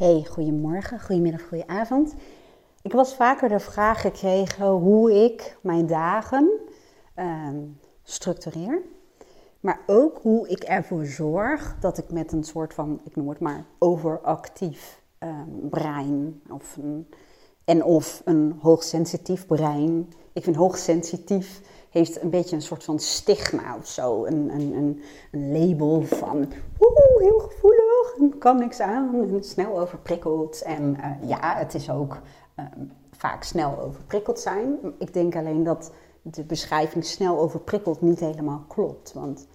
Hey, goedemorgen, goedemiddag, goedenavond. Ik was vaker de vraag gekregen hoe ik mijn dagen ehm, structureer. Maar ook hoe ik ervoor zorg dat ik met een soort van, ik noem het maar, overactief ehm, brein of en of een hoogsensitief brein. Ik vind hoogsensitief heeft een beetje een soort van stigma of zo. Een, een, een, een label van oeh, heel gevoelig en kan niks aan en snel overprikkeld. En uh, ja, het is ook um, vaak snel overprikkeld zijn. Ik denk alleen dat de beschrijving snel overprikkeld niet helemaal klopt. Want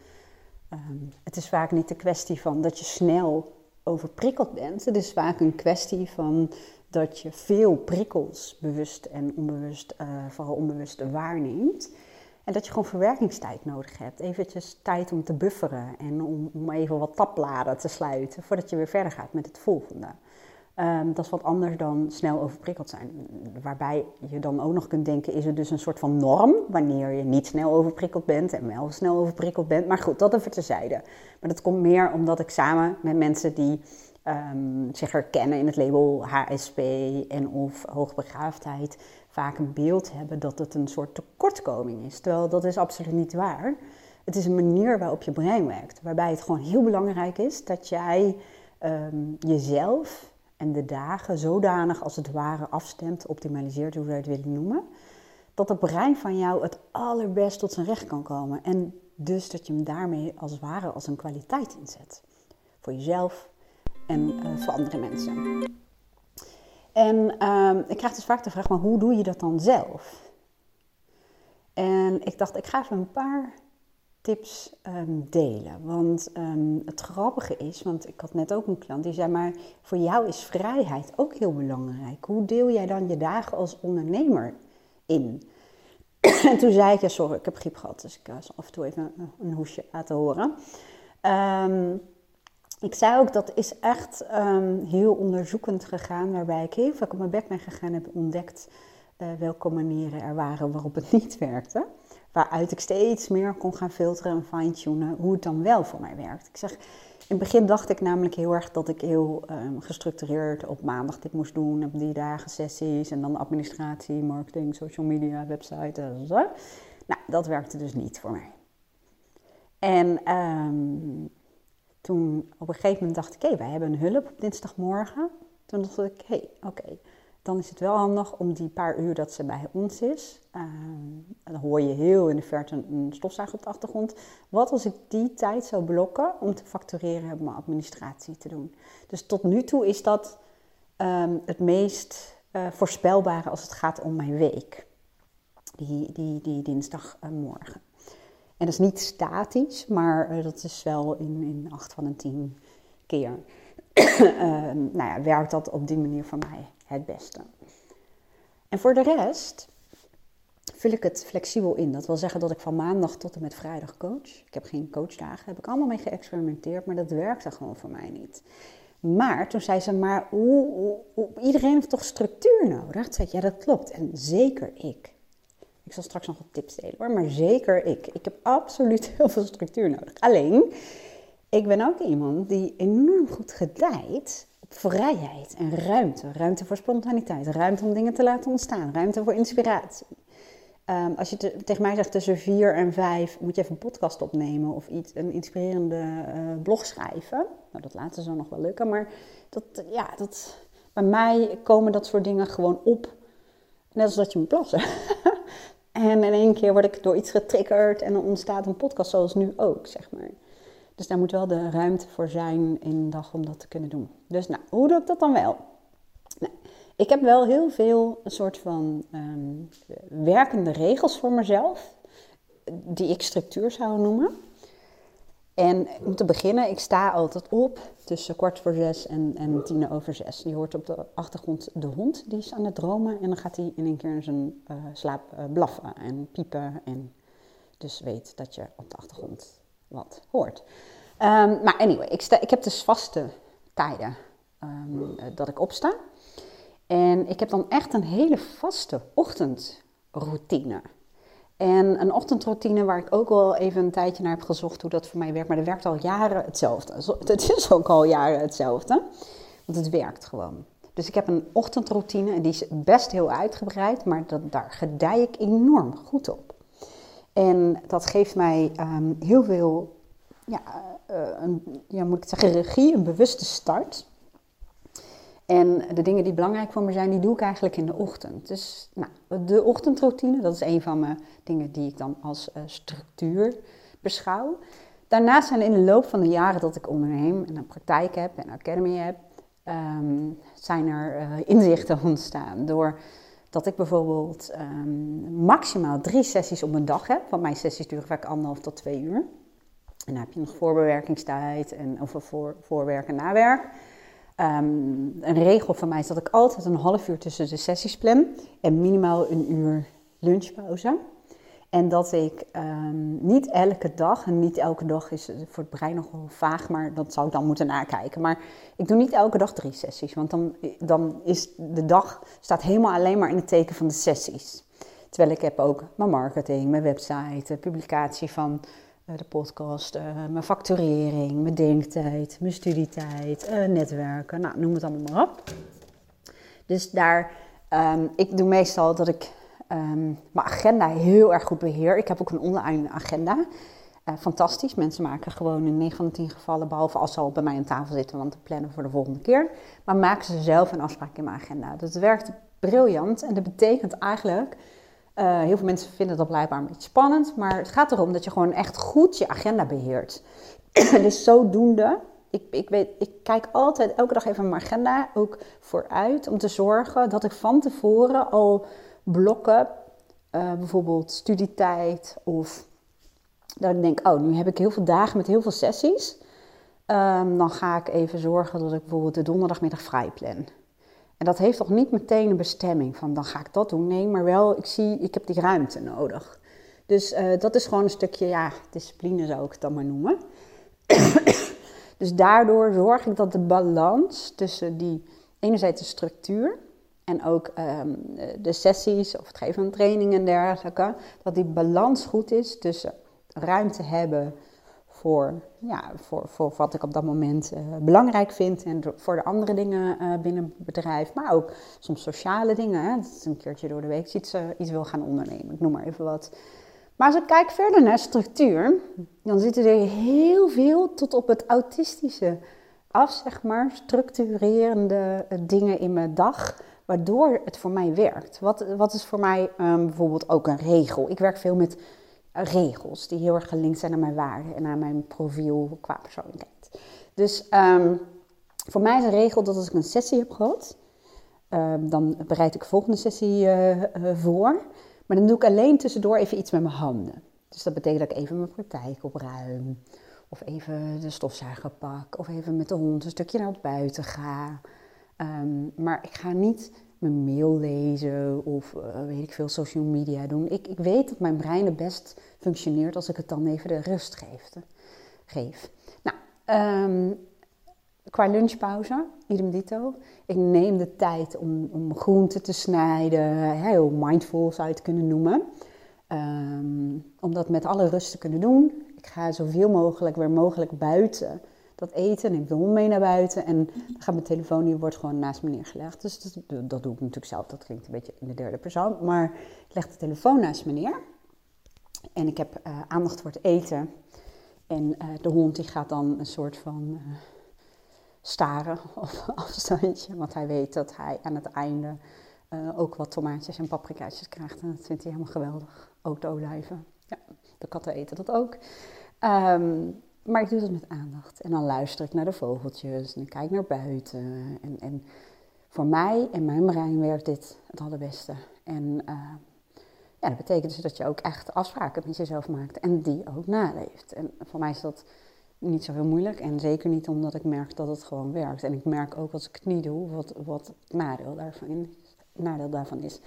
um, het is vaak niet de kwestie van dat je snel overprikkeld bent. Het is vaak een kwestie van dat je veel prikkels bewust en onbewust, uh, vooral onbewust waarneemt. En dat je gewoon verwerkingstijd nodig hebt. Eventjes tijd om te bufferen en om, om even wat tabbladen te sluiten voordat je weer verder gaat met het volgende. Um, dat is wat anders dan snel overprikkeld zijn. Waarbij je dan ook nog kunt denken, is er dus een soort van norm wanneer je niet snel overprikkeld bent en wel snel overprikkeld bent. Maar goed, dat even terzijde. Maar dat komt meer omdat ik samen met mensen die um, zich herkennen in het label HSP en of hoogbegaafdheid vaak een beeld hebben dat het een soort tekortkoming is. Terwijl dat is absoluut niet waar. Het is een manier waarop je brein werkt. Waarbij het gewoon heel belangrijk is dat jij um, jezelf en de dagen zodanig als het ware afstemt, optimaliseert, hoe we het willen noemen. Dat het brein van jou het allerbest tot zijn recht kan komen. En dus dat je hem daarmee als het ware als een kwaliteit inzet. Voor jezelf en uh, voor andere mensen. En um, ik krijg dus vaak de vraag, maar hoe doe je dat dan zelf? En ik dacht, ik ga even een paar tips um, delen. Want um, het grappige is, want ik had net ook een klant die zei, maar voor jou is vrijheid ook heel belangrijk. Hoe deel jij dan je dagen als ondernemer in? en toen zei ik, ja sorry, ik heb griep gehad, dus ik zal af en toe even een hoesje laten horen. Ik zei ook, dat is echt um, heel onderzoekend gegaan, waarbij ik heel vaak op mijn bek ben gegaan en heb ontdekt uh, welke manieren er waren waarop het niet werkte. Waaruit ik steeds meer kon gaan filteren en fine-tunen hoe het dan wel voor mij werkt. Ik zeg, in het begin dacht ik namelijk heel erg dat ik heel um, gestructureerd op maandag dit moest doen. Op die dagen sessies en dan administratie, marketing, social media, website en zo. Nou, dat werkte dus niet voor mij. En um, toen op een gegeven moment dacht ik, hé, hey, wij hebben een hulp op dinsdagmorgen. Toen dacht ik, hé, hey, oké, dan is het wel handig om die paar uur dat ze bij ons is. Uh, dan hoor je heel in de verte een stofzuiger op de achtergrond. Wat als ik die tijd zou blokken om te factureren en mijn administratie te doen? Dus tot nu toe is dat um, het meest uh, voorspelbare als het gaat om mijn week. Die, die, die dinsdagmorgen. En dat is niet statisch, maar uh, dat is wel in, in 8 van de 10 keer. uh, nou ja, werkt dat op die manier voor mij het beste. En voor de rest vul ik het flexibel in. Dat wil zeggen dat ik van maandag tot en met vrijdag coach. Ik heb geen coachdagen, heb ik allemaal mee geëxperimenteerd, maar dat werkte gewoon voor mij niet. Maar toen zei ze, maar iedereen heeft toch structuur nodig? Toen zei ja dat klopt. En zeker ik. Ik zal straks nog wat tips delen hoor, maar zeker ik. Ik heb absoluut heel veel structuur nodig. Alleen, ik ben ook iemand die enorm goed gedijt op vrijheid en ruimte. Ruimte voor spontaniteit, ruimte om dingen te laten ontstaan, ruimte voor inspiratie. Um, als je te, tegen mij zegt tussen vier en vijf moet je even een podcast opnemen of iets, een inspirerende uh, blog schrijven. Nou, dat laten ze nog wel lukken, maar dat, ja, dat, bij mij komen dat soort dingen gewoon op. Net als dat je moet plassen. En in één keer word ik door iets getriggerd en dan ontstaat een podcast zoals nu ook, zeg maar. Dus daar moet wel de ruimte voor zijn in een dag om dat te kunnen doen. Dus nou, hoe doe ik dat dan wel? Nou, ik heb wel heel veel een soort van um, werkende regels voor mezelf, die ik structuur zou noemen. En om te beginnen, ik sta altijd op tussen kwart voor zes en, en tien over zes. Je hoort op de achtergrond de hond, die is aan het dromen. En dan gaat hij in een keer in zijn uh, slaap uh, blaffen en piepen. En dus weet dat je op de achtergrond wat hoort. Um, maar anyway, ik, sta, ik heb dus vaste tijden um, dat ik opsta. En ik heb dan echt een hele vaste ochtendroutine. En een ochtendroutine waar ik ook wel even een tijdje naar heb gezocht hoe dat voor mij werkt. Maar dat werkt al jaren hetzelfde. Het is ook al jaren hetzelfde. Want het werkt gewoon. Dus ik heb een ochtendroutine en die is best heel uitgebreid, maar dat, daar gedij ik enorm goed op. En dat geeft mij ehm, heel veel, ja, uh, een, ja, moet ik zeggen, regie, een bewuste start. En de dingen die belangrijk voor me zijn, die doe ik eigenlijk in de ochtend. Dus nou, de ochtendroutine, dat is een van mijn dingen die ik dan als uh, structuur beschouw. Daarnaast zijn in de loop van de jaren dat ik onderneem en een praktijk heb en een academy heb, um, zijn er uh, inzichten ontstaan. Door dat ik bijvoorbeeld um, maximaal drie sessies op een dag heb. Want mijn sessies duren vaak anderhalf tot twee uur. En dan heb je nog voorbewerkingstijd en over voor, voorwerk en nawerk. Um, een regel van mij is dat ik altijd een half uur tussen de sessies plan en minimaal een uur lunchpauze. En dat ik um, niet elke dag, en niet elke dag is voor het brein nog wel vaag, maar dat zou ik dan moeten nakijken. Maar ik doe niet elke dag drie sessies, want dan, dan is de dag staat helemaal alleen maar in het teken van de sessies. Terwijl ik heb ook mijn marketing, mijn website, publicatie van de podcast, uh, mijn facturering, mijn denktijd, mijn studietijd, uh, netwerken, nou noem het allemaal maar op. Dus daar, um, ik doe meestal dat ik um, mijn agenda heel erg goed beheer. Ik heb ook een online agenda. Fantastisch. Mensen maken gewoon in 9 van de 10 gevallen, behalve als ze al bij mij aan tafel zitten, want te plannen voor de volgende keer. Maar maken ze zelf een afspraak in mijn agenda. Dat werkt briljant en dat betekent eigenlijk. Uh, heel veel mensen vinden dat blijkbaar een beetje spannend, maar het gaat erom dat je gewoon echt goed je agenda beheert. dus zodoende, ik, ik, weet, ik kijk altijd elke dag even mijn agenda ook vooruit om te zorgen dat ik van tevoren al blokken, uh, bijvoorbeeld studietijd of dat ik denk, oh, nu heb ik heel veel dagen met heel veel sessies. Um, dan ga ik even zorgen dat ik bijvoorbeeld de donderdagmiddag vrij plan. En dat heeft toch niet meteen een bestemming van dan ga ik dat doen. Nee, maar wel, ik zie, ik heb die ruimte nodig. Dus uh, dat is gewoon een stukje, ja, discipline zou ik het dan maar noemen. dus daardoor zorg ik dat de balans tussen die enerzijds de structuur en ook um, de sessies of het geven van trainingen en dergelijke, dat die balans goed is tussen ruimte hebben voor, ja, voor, voor wat ik op dat moment uh, belangrijk vind en voor de andere dingen uh, binnen het bedrijf, maar ook soms sociale dingen. Hè, dat is een keertje door de week iets, uh, iets wil gaan ondernemen, ik noem maar even wat. Maar als ik kijk verder naar structuur, dan zitten er heel veel tot op het autistische af, zeg maar, structurerende dingen in mijn dag waardoor het voor mij werkt. Wat, wat is voor mij um, bijvoorbeeld ook een regel? Ik werk veel met regels die heel erg gelinkt zijn aan mijn waarden en aan mijn profiel qua persoonlijkheid. Dus um, voor mij is een regel dat als ik een sessie heb gehad, um, dan bereid ik de volgende sessie uh, uh, voor. Maar dan doe ik alleen tussendoor even iets met mijn handen. Dus dat betekent dat ik even mijn praktijk opruim. Of even de stofzuiger pak. Of even met de hond een stukje naar buiten ga. Um, maar ik ga niet mijn mail lezen of uh, weet ik veel social media doen. Ik, ik weet dat mijn brein het best functioneert als ik het dan even de rust geef. geef. Nou, um, qua lunchpauze, idem dito. Ik neem de tijd om, om groenten te snijden, heel mindful zou je het kunnen noemen. Um, om dat met alle rust te kunnen doen. Ik ga zoveel mogelijk weer mogelijk buiten dat eten. Neem de hond mee naar buiten en dan gaat mijn telefoon, die wordt gewoon naast me neergelegd. Dus dat, dat, doe ik natuurlijk zelf, dat klinkt een beetje in de derde persoon. Maar ik leg de telefoon naast me neer en ik heb uh, aandacht voor het eten. En uh, de hond die gaat dan een soort van uh, staren op afstandje, want hij weet dat hij aan het einde ook wat tomaatjes en paprikaatjes krijgt. En dat vindt hij helemaal geweldig. Ook de olijven. Ja, de katten eten dat ook. Um, maar ik doe dat met aandacht. En dan luister ik naar de vogeltjes en ik kijk naar buiten. En, en voor mij en mijn brein werkt dit het allerbeste. En uh, ja, dat betekent dus dat je ook echt afspraken met jezelf maakt en die ook naleeft. En voor mij is dat niet zo heel moeilijk. En zeker niet omdat ik merk dat het gewoon werkt. En ik merk ook als ik het niet doe, wat, wat het nadeel daarvan, nadeel daarvan is.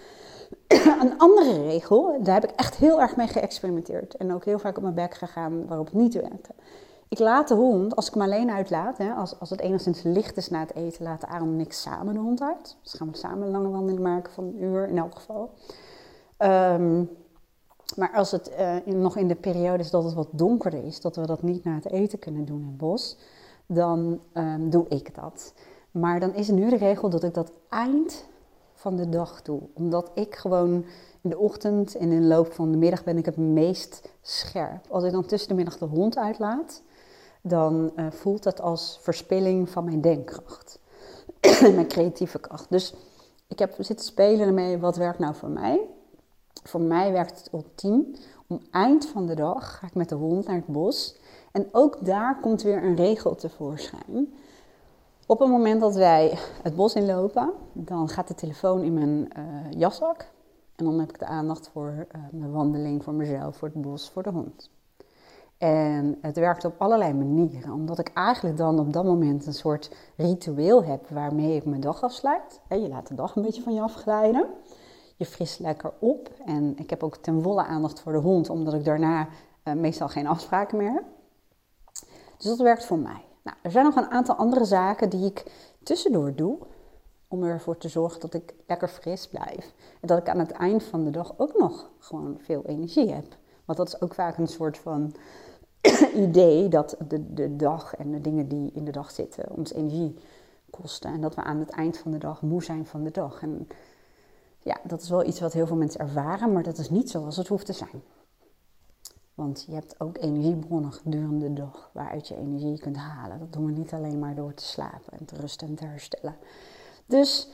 Een andere regel, daar heb ik echt heel erg mee geëxperimenteerd. En ook heel vaak op mijn bek gegaan waarop het niet werkte. Ik laat de hond, als ik hem alleen uitlaat, hè, als, als het enigszins licht is na het eten, laat Aaron en ik samen de hond uit. Dus gaan we samen een lange wandeling maken van een uur in elk geval. Um, maar als het in, nog in de periode is dat het wat donkerder is, dat we dat niet na het eten kunnen doen in het bos, dan um, doe ik dat. Maar dan is nu de regel dat ik dat eind van de dag doe. Omdat ik gewoon in de ochtend en in de loop van de middag ben ik het meest scherp. Als ik dan tussen de middag de hond uitlaat, dan uh, voelt dat als verspilling van mijn denkkracht. mijn creatieve kracht. Dus ik heb zitten spelen ermee, wat werkt nou voor mij? Voor mij werkt het ultiem. Om eind van de dag ga ik met de hond naar het bos. En ook daar komt weer een regel tevoorschijn. Op het moment dat wij het bos inlopen, dan gaat de telefoon in mijn uh, jaszak. En dan heb ik de aandacht voor uh, mijn wandeling, voor mezelf, voor het bos, voor de hond. En het werkt op allerlei manieren, omdat ik eigenlijk dan op dat moment een soort ritueel heb waarmee ik mijn dag afsluit. Je laat de dag een beetje van je afglijden. Je frist lekker op. En ik heb ook ten volle aandacht voor de hond, omdat ik daarna uh, meestal geen afspraken meer heb. Dus dat werkt voor mij. Nou, er zijn nog een aantal andere zaken die ik tussendoor doe. Om ervoor te zorgen dat ik lekker fris blijf. En dat ik aan het eind van de dag ook nog gewoon veel energie heb. Want dat is ook vaak een soort van idee dat de, de dag en de dingen die in de dag zitten ons energie kosten. En dat we aan het eind van de dag moe zijn van de dag. En ja, dat is wel iets wat heel veel mensen ervaren, maar dat is niet zoals het hoeft te zijn. Want je hebt ook energiebronnen gedurende de dag waaruit je energie kunt halen. Dat doen we niet alleen maar door te slapen en te rusten en te herstellen. Dus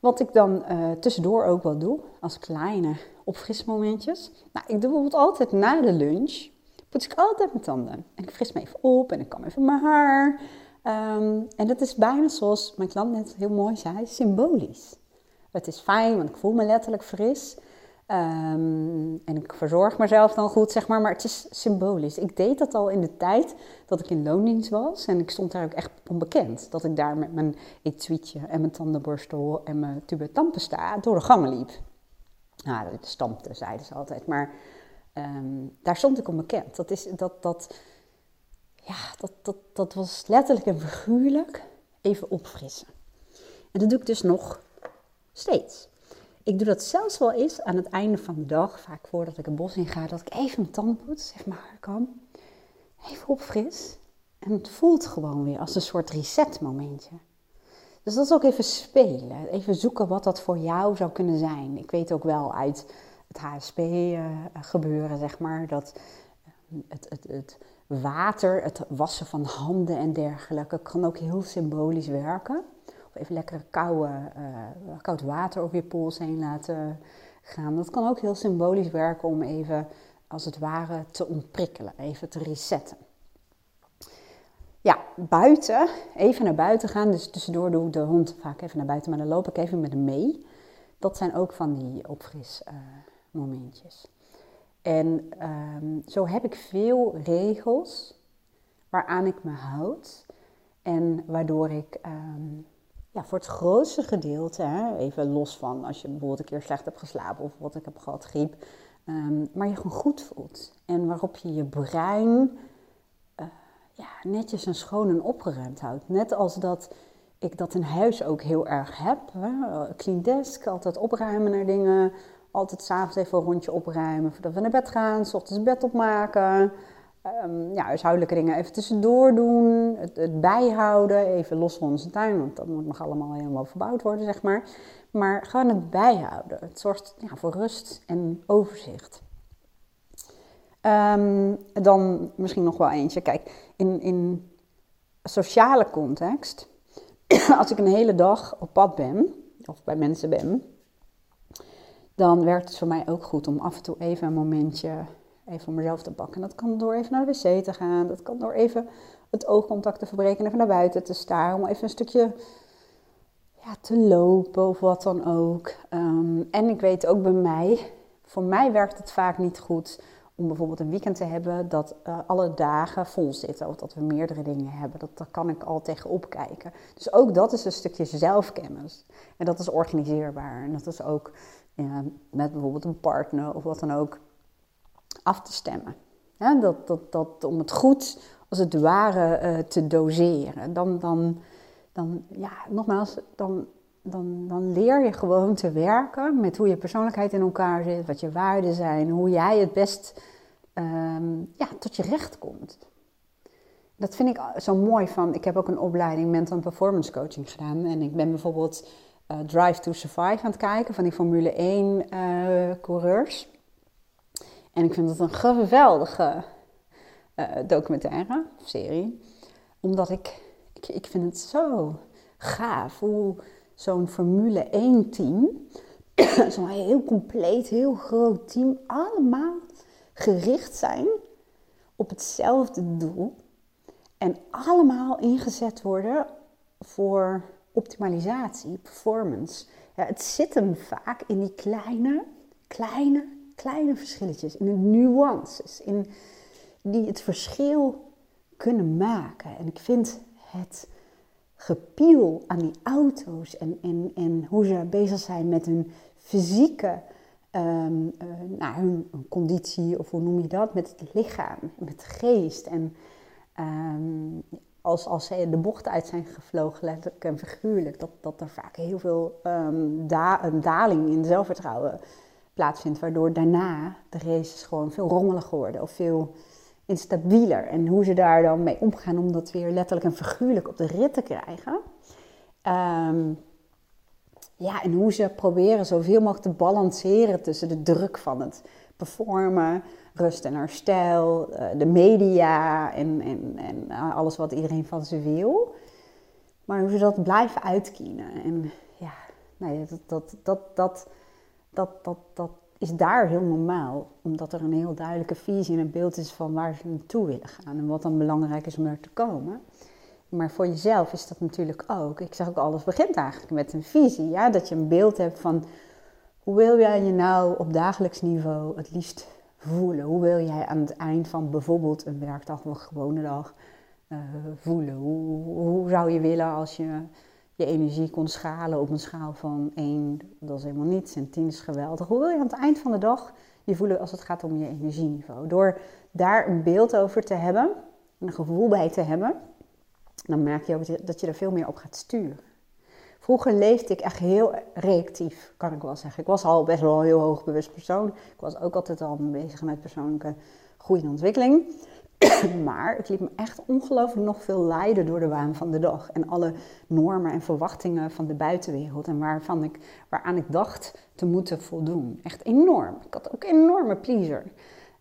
wat ik dan uh, tussendoor ook wel doe, als kleine opfrismomentjes. Nou, ik doe bijvoorbeeld altijd na de lunch, poets ik altijd mijn tanden. En ik fris me even op en ik kam even mijn haar. Um, en dat is bijna zoals mijn klant net heel mooi zei, symbolisch. Het is fijn, want ik voel me letterlijk fris. Um, en ik verzorg mezelf dan goed, zeg maar. Maar het is symbolisch. Ik deed dat al in de tijd dat ik in loondienst was. En ik stond daar ook echt onbekend. Dat ik daar met mijn etuietje en mijn tandenborstel en mijn tube tandpasta door de gangen liep. Nou, dat stampte, zeiden ze altijd. Maar um, daar stond ik onbekend. Dat, is, dat, dat, ja, dat, dat, dat was letterlijk en figuurlijk even opfrissen. En dat doe ik dus nog steeds. Ik doe dat zelfs wel eens aan het einde van de dag, vaak voordat ik het bos in ga, dat ik even mijn tand poets, zeg maar. Even opfris. En het voelt gewoon weer als een soort reset momentje. Dus dat is ook even spelen. Even zoeken wat dat voor jou zou kunnen zijn. Ik weet ook wel uit het HSP uh, eh, zeg maar, dat eh, het, het, het water, het wassen van handen en dergelijke, kan ook heel symbolisch werken even lekker koude, uh, koud water over je pols heen laten gaan. Dat kan ook heel symbolisch werken om even, als het ware, te ontprikkelen, even te resetten. Ja, buiten, even naar buiten gaan. Dus tussendoor doe ik de hond vaak even naar buiten, maar dan loop ik even met hem mee. Dat zijn ook van die opfris uh, momentjes. En um, zo heb ik veel regels waaraan ik me houd. En waardoor ik um, ja, voor het grootste gedeelte, hè, even los van als je bijvoorbeeld een keer slecht hebt geslapen of wat ik heb gehad, griep, maar je gewoon goed voelt. En waarop je je brein ja, netjes en schoon en opgeruimd houdt. Net als dat ik dat in huis ook heel erg heb. Hè. Clean desk, altijd opruimen naar dingen. Altijd s'avonds even een rondje opruimen voordat we naar bed gaan. S ochtends bed opmaken um, ja, huishoudelijke dingen even tussendoor doen. Het, het, bijhouden, even los van onze tuin, want dat moet nog allemaal helemaal verbouwd worden, zeg maar. Maar gewoon het bijhouden. Het zorgt ja, voor rust en overzicht. Um, dan misschien nog wel eentje. Kijk, in, in sociale context, als ik een hele dag op pad ben, of bij mensen ben, dan werkt het voor mij ook goed om af en toe even een momentje even voor mezelf te pakken. Dat kan door even naar de wc te gaan. Dat kan door even het oogcontact te verbreken en even naar buiten te staan. Om even een stukje ja, te lopen of wat dan ook. Ehm, en ik weet ook bij mij, voor mij werkt het vaak niet goed om bijvoorbeeld een weekend te hebben dat uh, alle dagen vol zitten. Of dat we meerdere dingen hebben. Dat, kan ik al tegen opkijken. Dus ook dat is een stukje zelfkennis. En dat is organiseerbaar. En dat is ook met bijvoorbeeld een partner of wat dan ook af te stemmen. dat, dat, dat, om het goed, als het ware, uh, te doseren. Dan, dan, dan, ja, nogmaals, dan, dan, dan leer je gewoon te werken met hoe je persoonlijkheid in elkaar zit, wat je waarden zijn, hoe jij het best um, ja, tot je recht komt. dat vind ik zo mooi van. Ik heb ook een opleiding mental performance coaching gedaan. En ik ben bijvoorbeeld uh, Drive to Survive aan het kijken van die Formule 1 uh, coureurs. En ik vind het een geweldige uh, documentaire of serie. Omdat ik, ik, ik vind het zo gaaf hoe zo'n Formule 1 team, zo'n heel compleet, heel groot team, allemaal gericht zijn op hetzelfde doel. En allemaal ingezet worden voor optimalisatie, performance. Ja, het zit hem vaak in die kleine, kleine, kleine verschilletjes, in de nuances, in die het verschil kunnen maken. En ik vind het gepiel aan die auto's en, en, en hoe ze bezig zijn met hun fysieke um, uh, nou, hun, conditie, of hoe noem je dat, met het lichaam, met de geest. En um, als, als ze de bocht uit zijn gevlogen, letterlijk en figuurlijk, dat, dat er vaak heel veel um, da een daling in zelfvertrouwen plaatsvindt, waardoor daarna de races gewoon veel rommeliger worden of veel instabieler. En hoe ze daar dan mee omgaan om dat weer letterlijk en figuurlijk op de rit te krijgen. Um, ja, en hoe ze proberen zoveel mogelijk te balanceren tussen de druk van het performen, rust en herstel, eh, de media en, en, en eh, alles wat iedereen van ze wil. Maar hoe ze dat blijven uitkiezen. En ja, nee, dat, dat, dat, dat, dat, dat, dat is daar heel normaal. Omdat er een heel duidelijke visie en een beeld is van waar ze naartoe willen gaan. En wat dan belangrijk is om er te komen. Maar voor jezelf is dat natuurlijk ook. Ik zeg ook, alles begint eigenlijk met een visie. Ja? Dat je een beeld hebt van hoe wil jij je nou op dagelijks niveau het liefst voelen? Hoe wil jij aan het eind van bijvoorbeeld een werkdag of een gewone dag uh, voelen? Hoe, hoe, zou je willen als je je energie kon schalen op een schaal van 1, dat is helemaal niets, en 10 is geweldig. Hoe wil je aan het eind van de dag je voelen als het gaat om je energieniveau? Door daar een beeld over te hebben, een gevoel bij te hebben, dan merk je ook dat je er veel meer op gaat sturen. Vroeger leefde ik echt heel reactief, kan ik wel zeggen. Ik was al best wel een heel hoogbewust persoon. Ik was ook altijd al bezig met persoonlijke groei en ontwikkeling. maar ik liet me echt ongelooflijk nog veel leiden door de waan van de dag. En alle normen en verwachtingen van de buitenwereld. En waarvan ik, waaraan ik dacht te moeten voldoen. Echt enorm. Ik had ook enorme pleaser.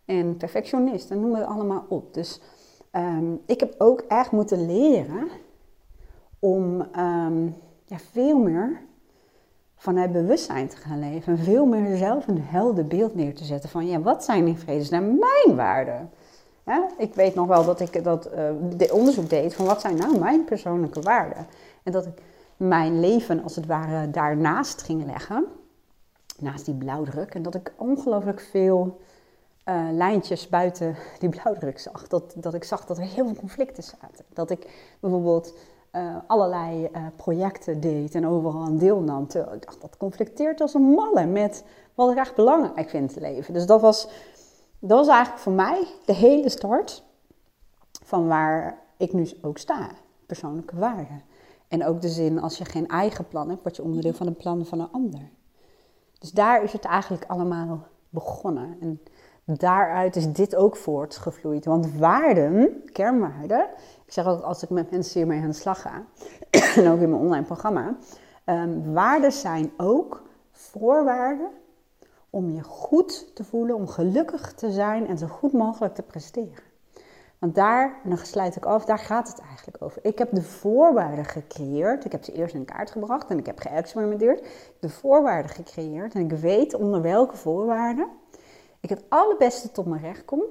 En perfectionist en noem het allemaal op. Dus um, ik heb ook echt moeten leren om um, ja, veel meer vanuit bewustzijn te gaan leven. En veel meer zelf een helder beeld neer te zetten van ja, wat zijn in vredesnaam mijn waarden? Ik weet nog wel dat ik dat uh, onderzoek deed van wat zijn nou mijn persoonlijke waarden. En dat ik mijn leven als het ware daarnaast ging leggen, naast die blauwdruk. En dat ik ongelooflijk veel uh, lijntjes buiten die blauwdruk zag. Dat, dat ik zag dat er heel veel conflicten zaten. Dat ik bijvoorbeeld uh, allerlei projecten deed en overal aan deelnam. Terwijl ik dacht, dat conflicteert als een malle met wat ik echt belangrijk vind in het leven. Dus dat was, dat was eigenlijk voor mij de hele start van waar ik nu ook sta. Persoonlijke waarden. En ook de zin, als je geen eigen plan hebt, word je onderdeel van een plan van een ander. Dus daar is het eigenlijk allemaal begonnen. En daaruit is dit ook voortgevloeid. Want waarden, kernwaarden, ik zeg ook als ik met mensen hiermee aan de slag ga, en ook in mijn online programma, um, waarden zijn ook voorwaarden om je goed te voelen, om gelukkig te zijn en zo goed mogelijk te presteren. Want daar, en dan sluit ik af, daar gaat het eigenlijk over. Ik heb de voorwaarden gecreëerd. Ik heb ze eerst in kaart gebracht en ik heb geëxperimenteerd. De voorwaarden gecreëerd en ik weet onder welke voorwaarden ik het allerbeste tot mijn recht kom,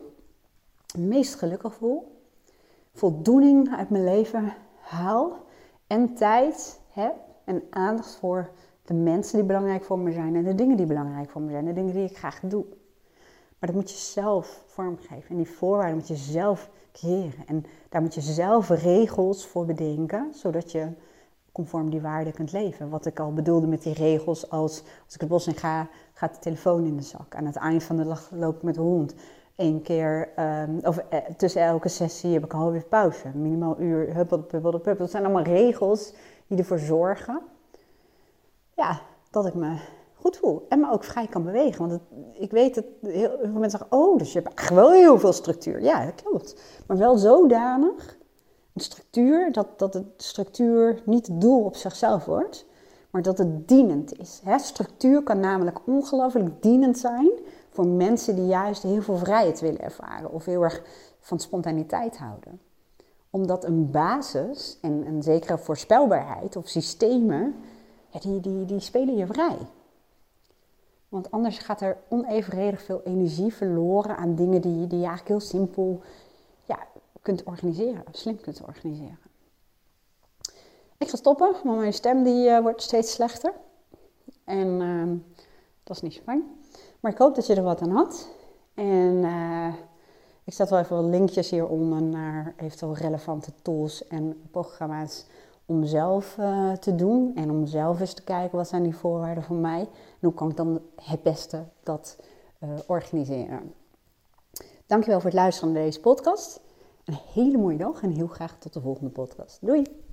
meest gelukkig voel, voldoening uit mijn leven haal en tijd heb en aandacht voor de mensen die belangrijk voor me zijn en de dingen die belangrijk voor me zijn, de dingen die ik graag doe. Maar dat moet je zelf vormgeven en die voorwaarden moet je zelf creëren. En daar moet je zelf regels voor bedenken, zodat je conform die waarden kunt leven. Wat ik al bedoelde met die regels als als ik het bos in ga, gaat de telefoon in de zak. Aan het eind van de dag loop ik met de hond. Eén keer, um, of eh, tussen elke sessie heb ik een half pauze. Minimaal uur, huppel, huppel, huppel. Dat zijn allemaal regels die ervoor zorgen dat ik me goed voel. En me ook vrij kan bewegen. Want ik weet dat heel, veel mensen zeggen, oh, dus je hebt echt wel heel veel structuur. Ja, dat klopt. Maar wel zodanig Een structuur, dat, dat de structuur niet het doel op zichzelf wordt, maar dat het dienend is. Structuur kan namelijk ongelooflijk dienend zijn voor mensen die juist heel veel vrijheid willen ervaren of heel erg van spontaniteit houden. Omdat een basis en een zekere voorspelbaarheid of systemen, die, die, spelen je vrij. Want anders gaat er onevenredig veel energie verloren aan dingen die, die je eigenlijk heel simpel ja, kunt organiseren, slim kunt organiseren. Ik ga stoppen, want mijn stem die, uh, wordt steeds slechter. En uh, dat is niet zo fijn. Maar ik hoop dat je er wat aan had. En uh, ik zet wel even wat linkjes hieronder naar eventueel relevante tools en programma's om zelf uh, te doen. En om zelf eens te kijken wat zijn die voorwaarden voor mij. En hoe kan ik dan het beste dat organiseren. Dankjewel voor het luisteren naar deze podcast. Een hele mooie dag en heel graag tot de volgende podcast. Doei!